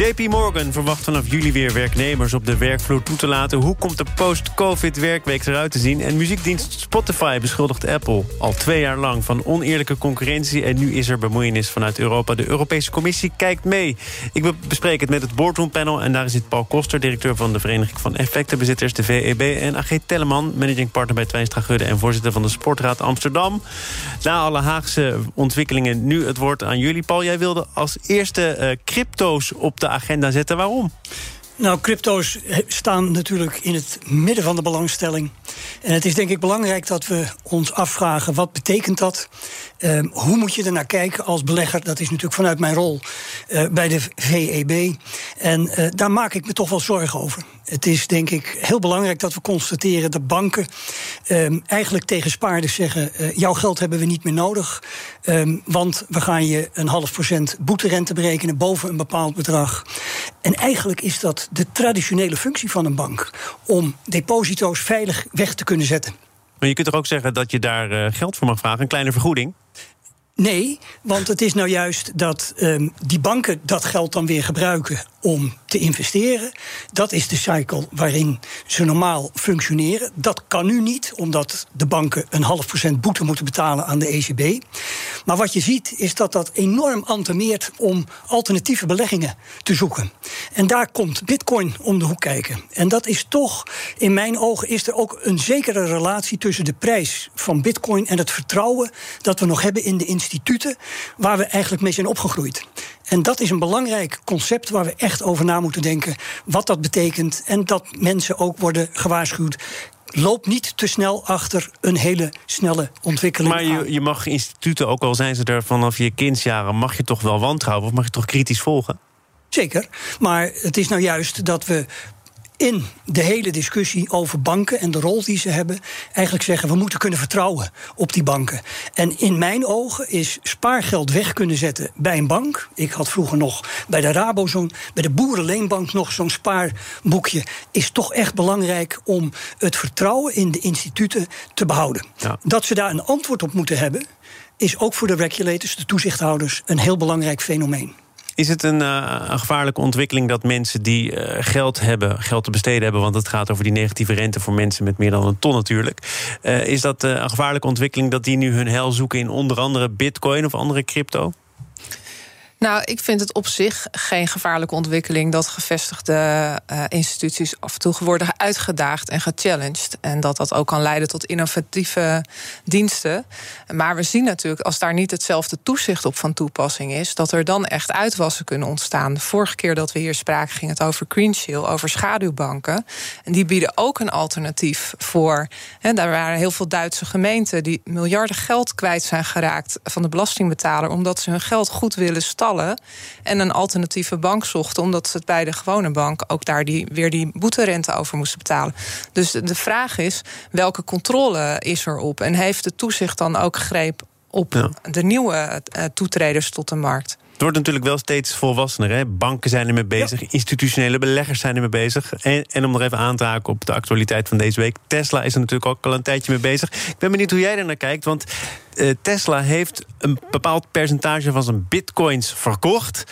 JP Morgan verwacht vanaf juli weer werknemers op de werkvloer toe te laten. Hoe komt de post-COVID werkweek eruit te zien? En muziekdienst Spotify beschuldigt Apple al twee jaar lang van oneerlijke concurrentie. En nu is er bemoeienis vanuit Europa. De Europese Commissie kijkt mee. Ik bespreek het met het Boardroom Panel. En daar zit Paul Koster, directeur van de Vereniging van Effectenbezitters, de VEB. En AG Telleman, managing partner bij Twijnstra Gudde en voorzitter van de Sportraad Amsterdam. Na alle Haagse ontwikkelingen, nu het woord aan jullie. Paul, jij wilde als eerste uh, crypto's op de agenda zetten. Waarom? Nou, crypto's staan natuurlijk in het midden van de belangstelling. En het is denk ik belangrijk dat we ons afvragen: wat betekent dat? Uh, hoe moet je er naar kijken als belegger? Dat is natuurlijk vanuit mijn rol uh, bij de VEB. En uh, daar maak ik me toch wel zorgen over. Het is denk ik heel belangrijk dat we constateren dat banken um, eigenlijk tegen spaarders zeggen: jouw geld hebben we niet meer nodig. Um, want we gaan je een half procent boeterente berekenen boven een bepaald bedrag. En eigenlijk is dat de traditionele functie van een bank om deposito's veilig weg te kunnen zetten. Maar je kunt toch ook zeggen dat je daar uh, geld voor mag vragen, een kleine vergoeding? Nee, want het is nou juist dat um, die banken dat geld dan weer gebruiken om te investeren. Dat is de cycle waarin ze normaal functioneren. Dat kan nu niet, omdat de banken een half procent boete moeten betalen aan de ECB. Maar wat je ziet is dat dat enorm antemeert om alternatieve beleggingen te zoeken. En daar komt Bitcoin om de hoek kijken. En dat is toch, in mijn ogen, is er ook een zekere relatie tussen de prijs van Bitcoin en het vertrouwen dat we nog hebben in de instituten waar we eigenlijk mee zijn opgegroeid. En dat is een belangrijk concept waar we echt over na moeten denken. Wat dat betekent. En dat mensen ook worden gewaarschuwd loop niet te snel achter een hele snelle ontwikkeling. Maar je, je, mag instituten, ook al zijn ze er vanaf je kindsjaren, mag je toch wel wantrouwen of mag je toch kritisch volgen? Zeker. Maar het is nou juist dat we in de hele discussie over banken en de rol die ze hebben, eigenlijk zeggen we moeten kunnen vertrouwen op die banken. En in mijn ogen is spaargeld weg kunnen zetten bij een bank. Ik had vroeger nog bij de Rabo zo'n, bij de Boerenleenbank nog zo'n spaarboekje. Is toch echt belangrijk om het vertrouwen in de instituten te behouden. Ja. Dat ze daar een antwoord op moeten hebben, is ook voor de regulators, de toezichthouders, een heel belangrijk fenomeen. Is het een, uh, een, gevaarlijke ontwikkeling dat mensen die uh, geld hebben, geld te besteden hebben, want het gaat over die negatieve rente voor mensen met meer dan een ton natuurlijk. Uh, is dat een gevaarlijke ontwikkeling dat die nu hun hel zoeken in onder andere bitcoin of andere crypto? Nou, ik vind het op zich geen gevaarlijke ontwikkeling dat gevestigde uh, instituties af en toe worden uitgedaagd en gechallenged. En dat dat ook kan leiden tot innovatieve diensten. Maar we zien natuurlijk, als daar niet hetzelfde toezicht op van toepassing is, dat er dan echt uitwassen kunnen ontstaan. De vorige keer dat we hier spraken, ging het over Greenshield, over schaduwbanken. En die bieden ook een alternatief voor. En daar waren heel veel Duitse gemeenten die miljarden geld kwijt zijn geraakt van de belastingbetaler, omdat ze hun geld goed willen en een alternatieve bank zochten, omdat ze het bij de gewone bank ook daar die, weer die boeterente over moesten betalen. Dus de vraag is: welke controle is er op? En heeft de toezicht dan ook greep op de nieuwe uh, toetreders tot de markt? Het wordt natuurlijk wel steeds volwassener. Hè? Banken zijn ermee bezig, institutionele beleggers zijn ermee bezig. En, en, om nog even aan te haken op de actualiteit van deze week... Tesla is er natuurlijk ook al een tijdje mee bezig. Ik ben benieuwd hoe jij er naar kijkt, want uh, Tesla heeft een bepaald percentage van zijn bitcoins verkocht.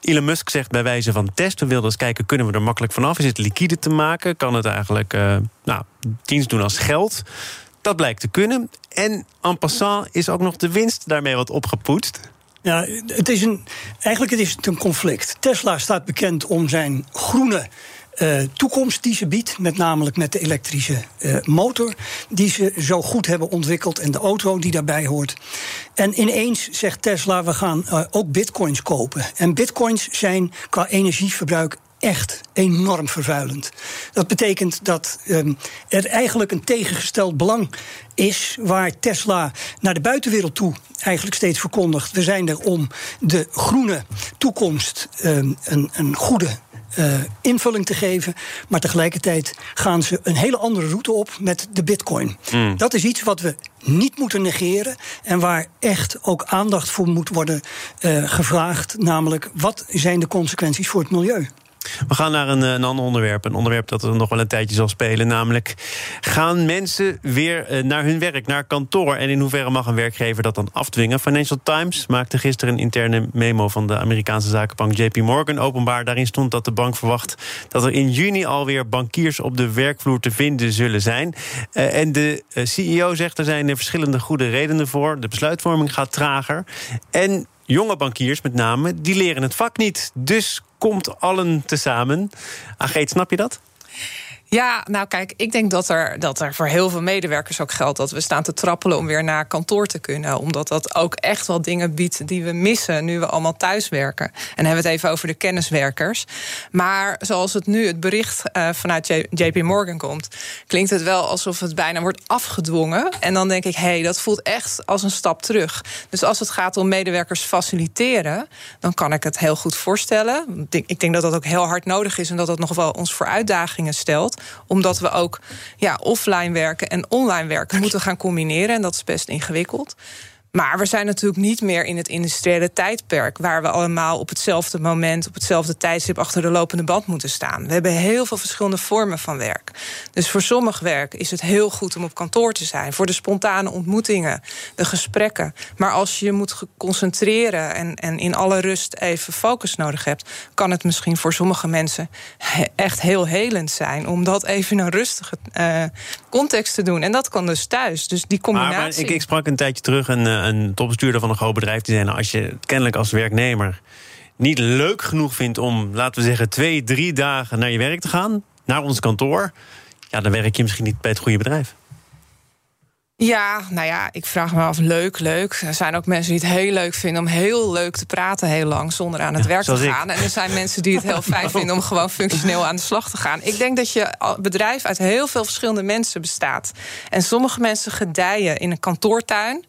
Elon Musk zegt bij wijze van test... we wilden eens kijken, kunnen we er makkelijk vanaf? Is het liquide te maken? Kan het eigenlijk uh, nou, dienst doen als geld? Dat blijkt te kunnen. En en passant is ook nog de winst daarmee wat opgepoetst. Ja, het is een, eigenlijk het is het een conflict. Tesla staat bekend om zijn groene uh, toekomst die ze biedt. Met namelijk met de elektrische uh, motor die ze zo goed hebben ontwikkeld. En de auto die daarbij hoort. En ineens zegt Tesla: we gaan uh, ook bitcoins kopen. En bitcoins zijn qua energieverbruik echt enorm vervuilend. Dat betekent dat um, er eigenlijk een tegengesteld belang is waar Tesla naar de buitenwereld toe eigenlijk steeds verkondigt. We zijn er om de groene toekomst um, een, een goede uh, invulling te geven. Maar tegelijkertijd gaan ze een hele andere route op met de bitcoin. Mm. Dat is iets wat we niet moeten negeren. En waar echt ook aandacht voor moet worden uh, gevraagd. Namelijk, wat zijn de consequenties voor het milieu? We gaan naar een, een, ander onderwerp. Een onderwerp dat er nog wel een tijdje zal spelen. Namelijk, gaan mensen weer eh, naar hun werk, naar kantoor? En in hoeverre mag een werkgever dat dan afdwingen? Financial Times maakte gisteren een interne memo van de Amerikaanse zakenbank JP Morgan openbaar. Daarin stond dat de bank verwacht dat er in juni alweer bankiers op de werkvloer te vinden zullen zijn. Uh, en de eh, CEO zegt er zijn er verschillende goede redenen voor. De besluitvorming gaat trager. En jonge bankiers met name, die leren het vak niet. Dus komt allen tezamen. Ageet, snap je dat? Ja, nou kijk, ik denk dat er, dat er voor heel veel medewerkers ook geldt dat we staan te trappelen om weer naar kantoor te kunnen. Omdat dat ook echt wel dingen biedt die we missen nu we allemaal thuis werken. En dan hebben we het even over de kenniswerkers. Maar zoals het nu het bericht uh, vanuit JP Morgan komt, klinkt het wel alsof het bijna wordt afgedwongen. En dan denk ik, hé, hey, dat voelt echt als een stap terug. Dus als het gaat om medewerkers faciliteren, dan kan ik het heel goed voorstellen. Ik denk dat dat ook heel hard nodig is en dat dat nog wel ons voor uitdagingen stelt omdat we ook ja, offline werken en online werken moeten gaan combineren. En dat is best ingewikkeld. Maar we zijn natuurlijk niet meer in het industriële tijdperk... waar we allemaal op hetzelfde moment, op hetzelfde tijdstip... achter de lopende band moeten staan. We hebben heel veel verschillende vormen van werk. Dus voor sommig werk is het heel goed om op kantoor te zijn. Voor de spontane ontmoetingen, de gesprekken. Maar als je je moet concentreren en, en in alle rust even focus nodig hebt... kan het misschien voor sommige mensen echt heel helend zijn... om dat even in een rustige uh, context te doen. En dat kan dus thuis. Dus die combinatie... Maar, maar ik, ik, sprak een tijdje terug... En, uh, een topbestuurder van een groot bedrijf die zei... Nou, als je het kennelijk als werknemer niet leuk genoeg vindt... om, laten we zeggen, twee, drie dagen naar je werk te gaan... naar ons kantoor, ja, dan werk je misschien niet bij het goede bedrijf. Ja, nou ja, ik vraag me af, leuk, leuk. Er zijn ook mensen die het heel leuk vinden om heel leuk te praten heel lang zonder aan het werk te gaan. En er zijn mensen die het heel fijn vinden om gewoon functioneel aan de slag te gaan. Ik denk dat je bedrijf uit heel veel verschillende mensen bestaat. En sommige mensen gedijen in een kantoortuin.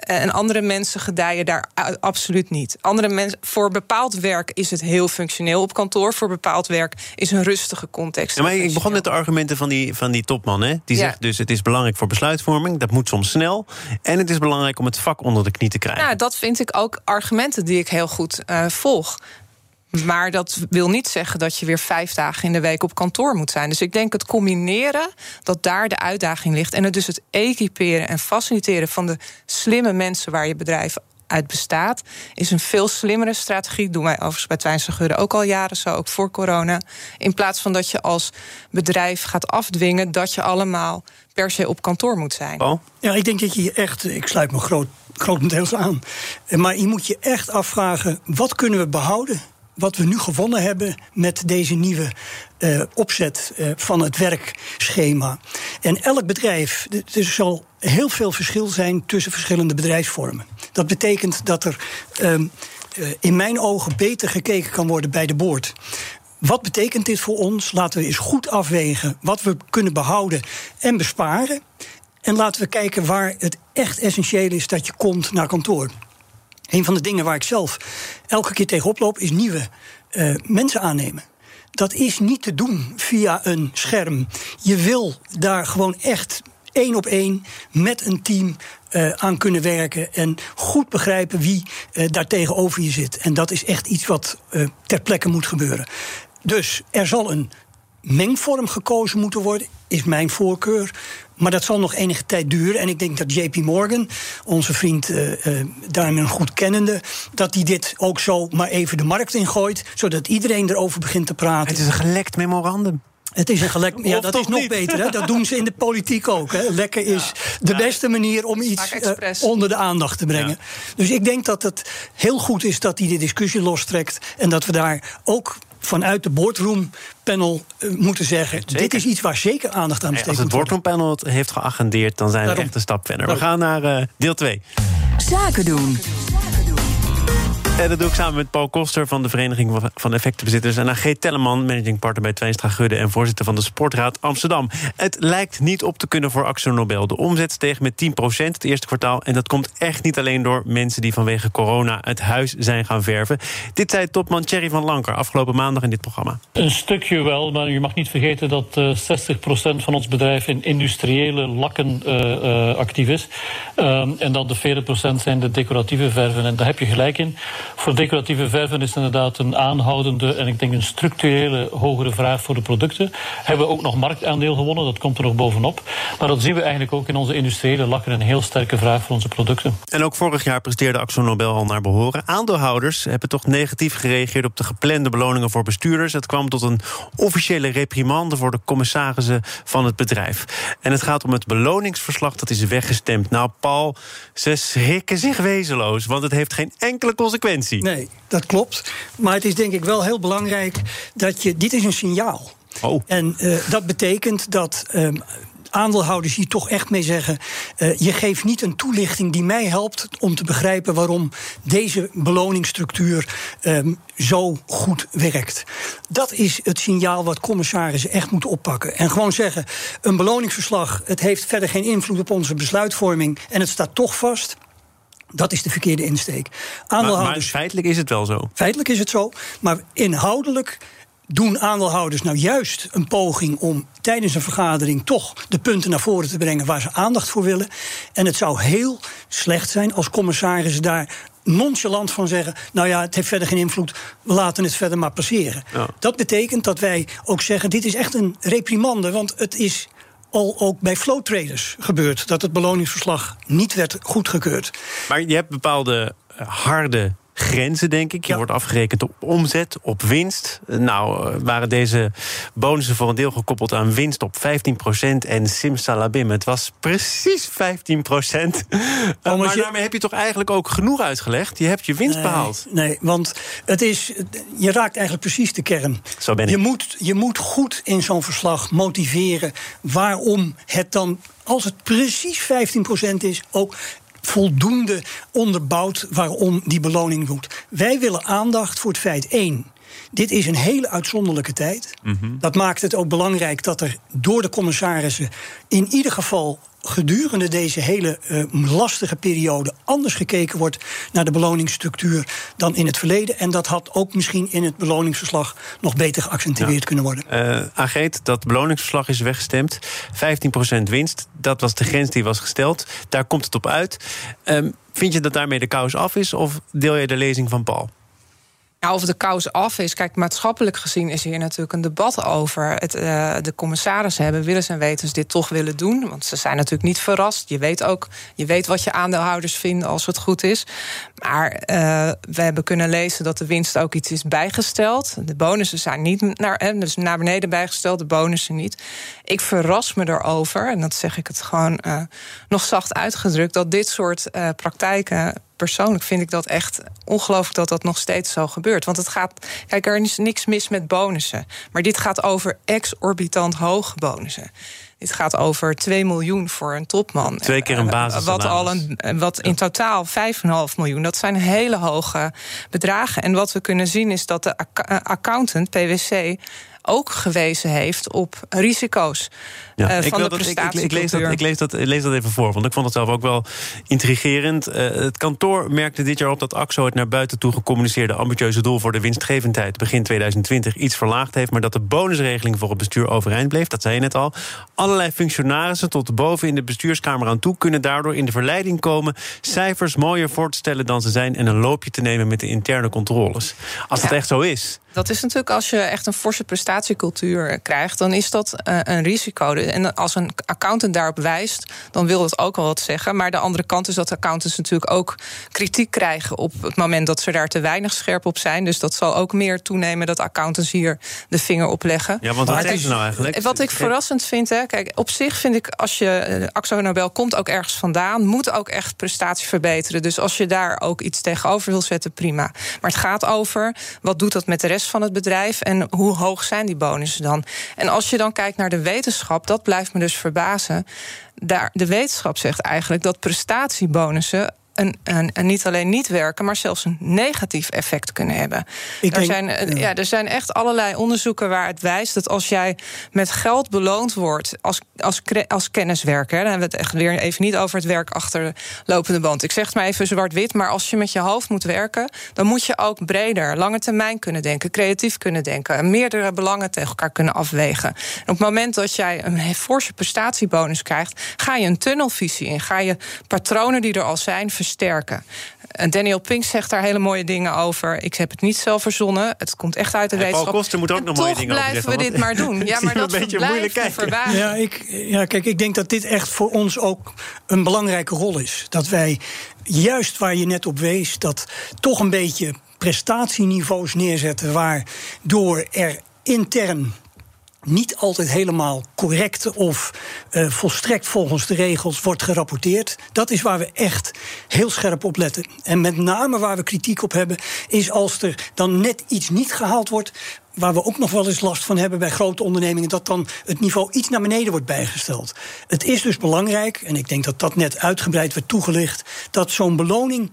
En andere mensen gedijen daar absoluut niet. Andere mensen, voor bepaald werk is het heel functioneel op kantoor. Voor bepaald werk is een rustige context. Ja, maar ik begon met de argumenten van die, van die topman. Hè? Die zegt dus het is belangrijk voor besluitvorming. Dat moet soms snel. En het is belangrijk om het vak onder de knie te krijgen. Nou, dat vind ik ook argumenten die ik heel goed uh, volg. Maar dat wil niet zeggen dat je weer vijf dagen in de week op kantoor moet zijn. Dus ik denk het combineren, dat daar de uitdaging ligt. En het dus het equiperen en faciliteren van de slimme mensen waar je bedrijf uit bestaat, is een veel slimmere strategie. Doen wij overigens bij Twijnse Geuren ook al jaren zo, ook voor corona. In plaats van dat je als bedrijf gaat afdwingen dat je allemaal per se op kantoor moet zijn. Oh. Ja, ik denk dat je echt, ik sluit me groot, grotendeels aan. Maar je moet je echt afvragen: wat kunnen we behouden? Wat we nu gewonnen hebben met deze nieuwe uh, opzet uh, van het werkschema. En elk bedrijf, er zal heel veel verschil zijn tussen verschillende bedrijfsvormen. Dat betekent dat er um, uh, in mijn ogen beter gekeken kan worden bij de boord. Wat betekent dit voor ons? Laten we eens goed afwegen wat we kunnen behouden en besparen. En laten we kijken waar het echt essentieel is dat je komt naar kantoor. Een van de dingen waar ik zelf elke keer tegenop loop, is nieuwe uh, mensen aannemen. Dat is niet te doen via een scherm. Je wil daar gewoon echt één op één met een team uh, aan kunnen werken en goed begrijpen wie uh, daar tegenover je zit. En dat is echt iets wat ter plekke moet gebeuren. Dus er zal een mengvorm gekozen moeten worden, is mijn voorkeur. Maar dat zal nog enige tijd duren. En ik denk dat JP Morgan, onze vriend uh, uh, daarmee goed kennende, dat hij dit ook zo maar even de markt ingooit, zodat iedereen erover begint te praten. Het is een gelekt memorandum. Het is een gelek. Ja, dat is nog beter. Hè? Dat doen ze in de politiek ook. Hè? Lekker is de beste manier om iets uh, onder de aandacht te brengen. Ja. Dus ik denk dat het heel goed is dat hij de discussie lostrekt. En dat we daar ook vanuit de boardroom panel uh, moeten zeggen: zeker. dit is iets waar zeker aandacht aan besteed Als het boardroom panel het heeft geagendeerd, dan zijn we echt een stap verder. We gaan naar uh, deel 2. Zaken doen. En dat doe ik samen met Paul Koster van de Vereniging van Effectenbezitters... en AG Telleman, managing partner bij Twijnstra Gudde... en voorzitter van de Sportraad Amsterdam. Het lijkt niet op te kunnen voor Axel Nobel. De omzet steeg met 10% het eerste kwartaal... en dat komt echt niet alleen door mensen die vanwege corona... het huis zijn gaan verven. Dit zei topman Thierry van Lanker afgelopen maandag in dit programma. Een stukje wel, maar je mag niet vergeten... dat uh, eh, 60% van ons bedrijf in industriële lakken uh, actief is. Ehm, en dat de 40% zijn de decoratieve verven. En daar heb je gelijk in. Voor decoratieve verven is inderdaad een aanhoudende en ik denk een structurele hogere vraag voor de producten. Hebben we ook nog marktaandeel gewonnen, dat komt er nog bovenop. Maar dat zien we eigenlijk ook in onze industriële lakken een heel sterke vraag voor onze producten. En ook vorig jaar presteerde Axel Nobel al naar behoren. Aandeelhouders hebben toch negatief gereageerd op de geplande beloningen voor bestuurders. Het kwam tot een officiële reprimande voor de commissarissen van het bedrijf. En het gaat om het beloningsverslag dat is weggestemd. Nou, Paul, ze schrikken zich wezenloos, want het heeft geen enkele consequentie. Nee, dat klopt. Maar het is denk ik wel heel belangrijk dat je. Dit is een signaal. Oh. En uh, dat betekent dat. Uh, aandeelhouders hier toch echt mee zeggen: uh, je geeft niet een toelichting die mij helpt om te begrijpen waarom deze beloningsstructuur um, zo goed werkt. Dat is het signaal wat commissarissen echt moeten oppakken. En gewoon zeggen: een beloningsverslag, het heeft verder geen invloed op onze besluitvorming en het staat toch vast. Dat is de verkeerde insteek. Aandeelhouders, maar, maar feitelijk is het wel zo. Feitelijk is het zo, maar inhoudelijk doen aandeelhouders nou juist een poging om tijdens een vergadering toch de punten naar voren te brengen waar ze aandacht voor willen. En het zou heel slecht zijn als commissarissen daar nonchalant van zeggen: Nou ja, het heeft verder geen invloed, we laten het verder maar passeren. Ja. Dat betekent dat wij ook zeggen: Dit is echt een reprimande, want het is al ook bij flow traders gebeurd dat het beloningsverslag niet werd goedgekeurd. Maar je hebt bepaalde harde grenzen, denk ik. Je wordt afgerekend op omzet, op winst. Nou, eh, waren deze bonussen voor een deel gekoppeld aan winst op 15% en simsalabim. Het was precies 15%. Uh, oh, maar je... daarmee heb je toch eigenlijk ook genoeg uitgelegd? Je hebt je winst behaald. Nee, want het is, je raakt eigenlijk precies de kern. Zo ben ik. Je moet, je moet goed in zo'n verslag motiveren waarom het dan als het precies 15% is, ook voldoende onderbouwd waarom die beloning moet. Wij willen aandacht voor het feit één. Dit is een hele uitzonderlijke tijd. Mm -hmm. Dat maakt het ook belangrijk dat er door de commissarissen in ieder geval gedurende deze hele uh, lastige periode anders gekeken wordt naar de beloningsstructuur dan in het verleden. En dat had ook misschien in het beloningsverslag nog beter geaccentueerd ja. kunnen worden. Uh, Ageet, dat beloningsverslag is weggestemd. 15% winst, dat was de grens die was gesteld. Daar komt het op uit. Um, vind je dat daarmee de kous af is of deel je de lezing van Paul? Ja, of de kous af is. Kijk, maatschappelijk gezien is hier natuurlijk een debat over. Het, uh, de commissarissen hebben willens en wetens dit toch willen doen. Want ze zijn natuurlijk niet verrast. Je weet ook, je weet wat je aandeelhouders vinden als het goed is. Maar uh, we hebben kunnen lezen dat de winst ook iets is bijgesteld. De bonussen zijn niet naar, eh, dus naar beneden bijgesteld, de bonussen niet. Ik verras me erover, en dat zeg ik het gewoon uh, nog zacht uitgedrukt, dat dit soort praktijken persoonlijk vind ik dat echt ongelooflijk dat dat nog steeds zo gebeurt. Want het gaat, kijk, er is niks mis met bonussen. Maar dit gaat over exorbitant hoge bonussen. Dit gaat over 2 miljoen voor een topman. Twee keer een eh, basis. Wat, al een, wat in totaal 5,5 miljoen. Dat zijn hele hoge bedragen. En wat we kunnen zien is dat de accountant, PwC, ook gewezen heeft op risico's. Ja, uh, van de prestatie. Ik, ik, lees dat, ik, lees dat, lees dat even voor, want ik vond het zelf ook wel intrigerend. Uh, het kantoor merkte dit jaar op dat AXO het naar buiten toe gecommuniceerde ambitieuze doel voor de winstgevendheid begin 2020 iets verlaagd heeft, maar dat de bonusregeling voor het bestuur overeind bleef. Dat zei je net al. Allerlei functionarissen tot boven in de bestuurskamer aan toe kunnen daardoor in de verleiding komen cijfers mooier voor te stellen dan ze zijn en een loopje te nemen met de interne controles. Als ja. dat echt zo is. Dat is natuurlijk als je echt een forse krijgt, dan is dat uh, een risico. En als een accountant daarop wijst, dan wil dat ook wel wat zeggen. Maar de andere kant is dat accountants natuurlijk ook kritiek krijgen op het moment dat ze daar te weinig scherp op zijn. Dus dat zal ook meer toenemen dat accountants hier de vinger op leggen. Ja, want wat is nou eigenlijk? Wat ik verrassend vind, hè, kijk, op zich vind ik als je uh, Axo Nobel komt ook ergens vandaan, moet ook echt prestatie verbeteren. Dus als je daar ook iets tegenover wil zetten, prima. Maar het gaat over wat doet dat met de rest van het bedrijf en hoe hoog zijn die bonussen dan? En als je dan kijkt naar de wetenschap, dat blijft me dus verbazen. Daar, de wetenschap zegt eigenlijk dat prestatiebonussen een, een, een niet alleen niet werken, maar zelfs een negatief effect kunnen hebben. Ik er, denk- zijn, eh, ja. ja, er zijn echt allerlei onderzoeken waar het wijst dat als jij met geld beloond wordt als, als, als kenniswerker, dan hebben we het echt weer even niet over het werk achter de lopende band. Ik zeg het maar even zwart-wit, maar als je met je hoofd moet werken, dan moet je ook breder, lange termijn kunnen denken, creatief kunnen denken, en meerdere belangen tegen elkaar kunnen afwegen. En op het moment dat jij een forse prestatiebonus krijgt, ga je een tunnelvisie in, ga je patronen die er al zijn versterken. En Daniel Pink zegt daar hele mooie dingen over. Ik heb het niet zelf verzonnen. Het komt echt uit de En Paul wetenschap. Koster moet ook En nog mooie toch dingen over blijven we dit maar doen. Ja, maar dat een beetje moeilijk kijken. Ja, ik, ja, kijk, ik denk dat dit echt voor ons ook een belangrijke rol is. Dat wij, juist waar je net op wees, dat toch een beetje prestatieniveaus neerzetten, waardoor er intern niet altijd helemaal correct of eh, volstrekt volgens de regels wordt gerapporteerd. Dat is waar we echt heel scherp op letten. En met name waar we kritiek op hebben, is als er dan net iets niet gehaald wordt. Waar we ook nog wel eens last van hebben bij grote ondernemingen, dat dan het niveau iets naar beneden wordt bijgesteld. Het is dus belangrijk, en ik denk dat dat net uitgebreid werd toegelicht, dat zo'n beloning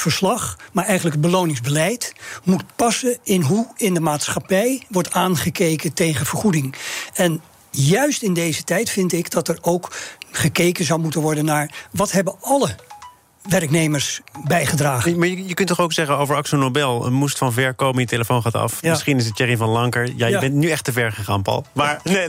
verslag, maar eigenlijk het beloningsbeleid, moet passen in hoe in de maatschappij wordt aangekeken tegen vergoeding. En juist in deze tijd vind ik dat er ook gekeken zou moeten worden naar wat hebben alle werknemers bijgedragen. Maar je, je kunt toch ook zeggen over Axel Nobel... moest van ver komen, je telefoon gaat af. Ja. Misschien is het Thierry van Lanker. Ja, je Ja. bent nu echt te ver gegaan, Paul. Maar nee,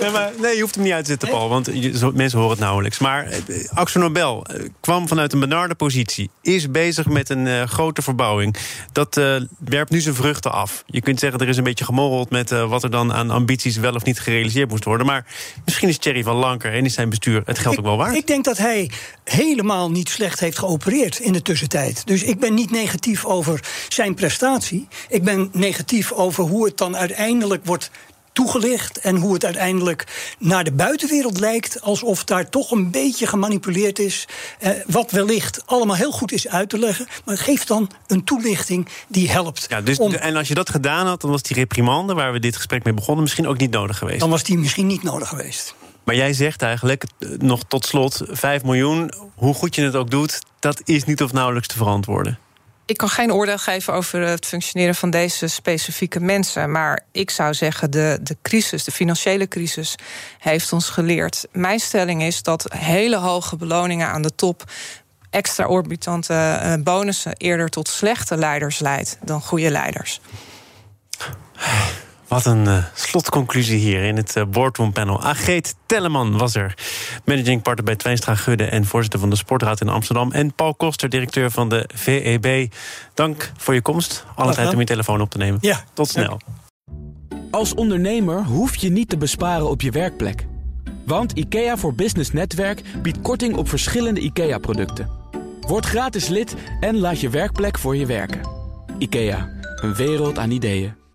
nee, maar, nee, je hoeft hem niet uit te zetten, Paul. Want je- mensen horen het nauwelijks. Maar eh, Axel Nobel eh, kwam vanuit een benarde positie. Is bezig met een eh, grote verbouwing. Dat eh, werpt nu zijn vruchten af. Je kunt zeggen, er is een beetje gemorreld... met wat er dan aan ambities wel of niet gerealiseerd moest worden. Maar misschien is Thierry van Lanker en is zijn bestuur... het geld ook wel waard. Ik denk dat hij helemaal niet slecht heeft geopereerd in de tussentijd. Dus ik ben niet negatief over zijn prestatie. Ik ben negatief over hoe het dan uiteindelijk wordt toegelicht en hoe het uiteindelijk naar de buitenwereld lijkt alsof daar toch een beetje gemanipuleerd is. Eh, wat wellicht allemaal heel goed is uit te leggen, maar geef dan een toelichting die helpt. Ja, dus, om- En als je dat gedaan had, dan was die reprimande... waar we dit gesprek mee begonnen, misschien ook niet nodig geweest. dan was die misschien niet nodig geweest. Maar jij zegt eigenlijk, eh, nog tot slot, 5 miljoen... hoe goed je het ook doet, dat is niet of nauwelijks te verantwoorden. Ik kan geen oordeel geven over het functioneren van deze specifieke mensen. Maar ik zou zeggen, de, de crisis, de financiële crisis, heeft ons geleerd. Mijn stelling is dat hele hoge beloningen aan de top. Extra-orbitante eh, bonussen eerder tot slechte leiders leidt dan goede leiders. Wat een eh, slotconclusie hier in het eh, boardroom panel. Ageet Telleman was er. Managing partner bij Twijnstra Gudde en voorzitter van de Sportraad in Amsterdam. En Paul Koster, directeur van de VEB. Dank voor je komst. Alle tijd om je telefoon op te nemen. Ja, Tot snel. Als ondernemer hoef je niet te besparen op je werkplek. Want IKEA voor Business Netwerk biedt korting op verschillende IKEA-producten. Word gratis lid en laat je werkplek voor je werken. IKEA, een wereld aan ideeën.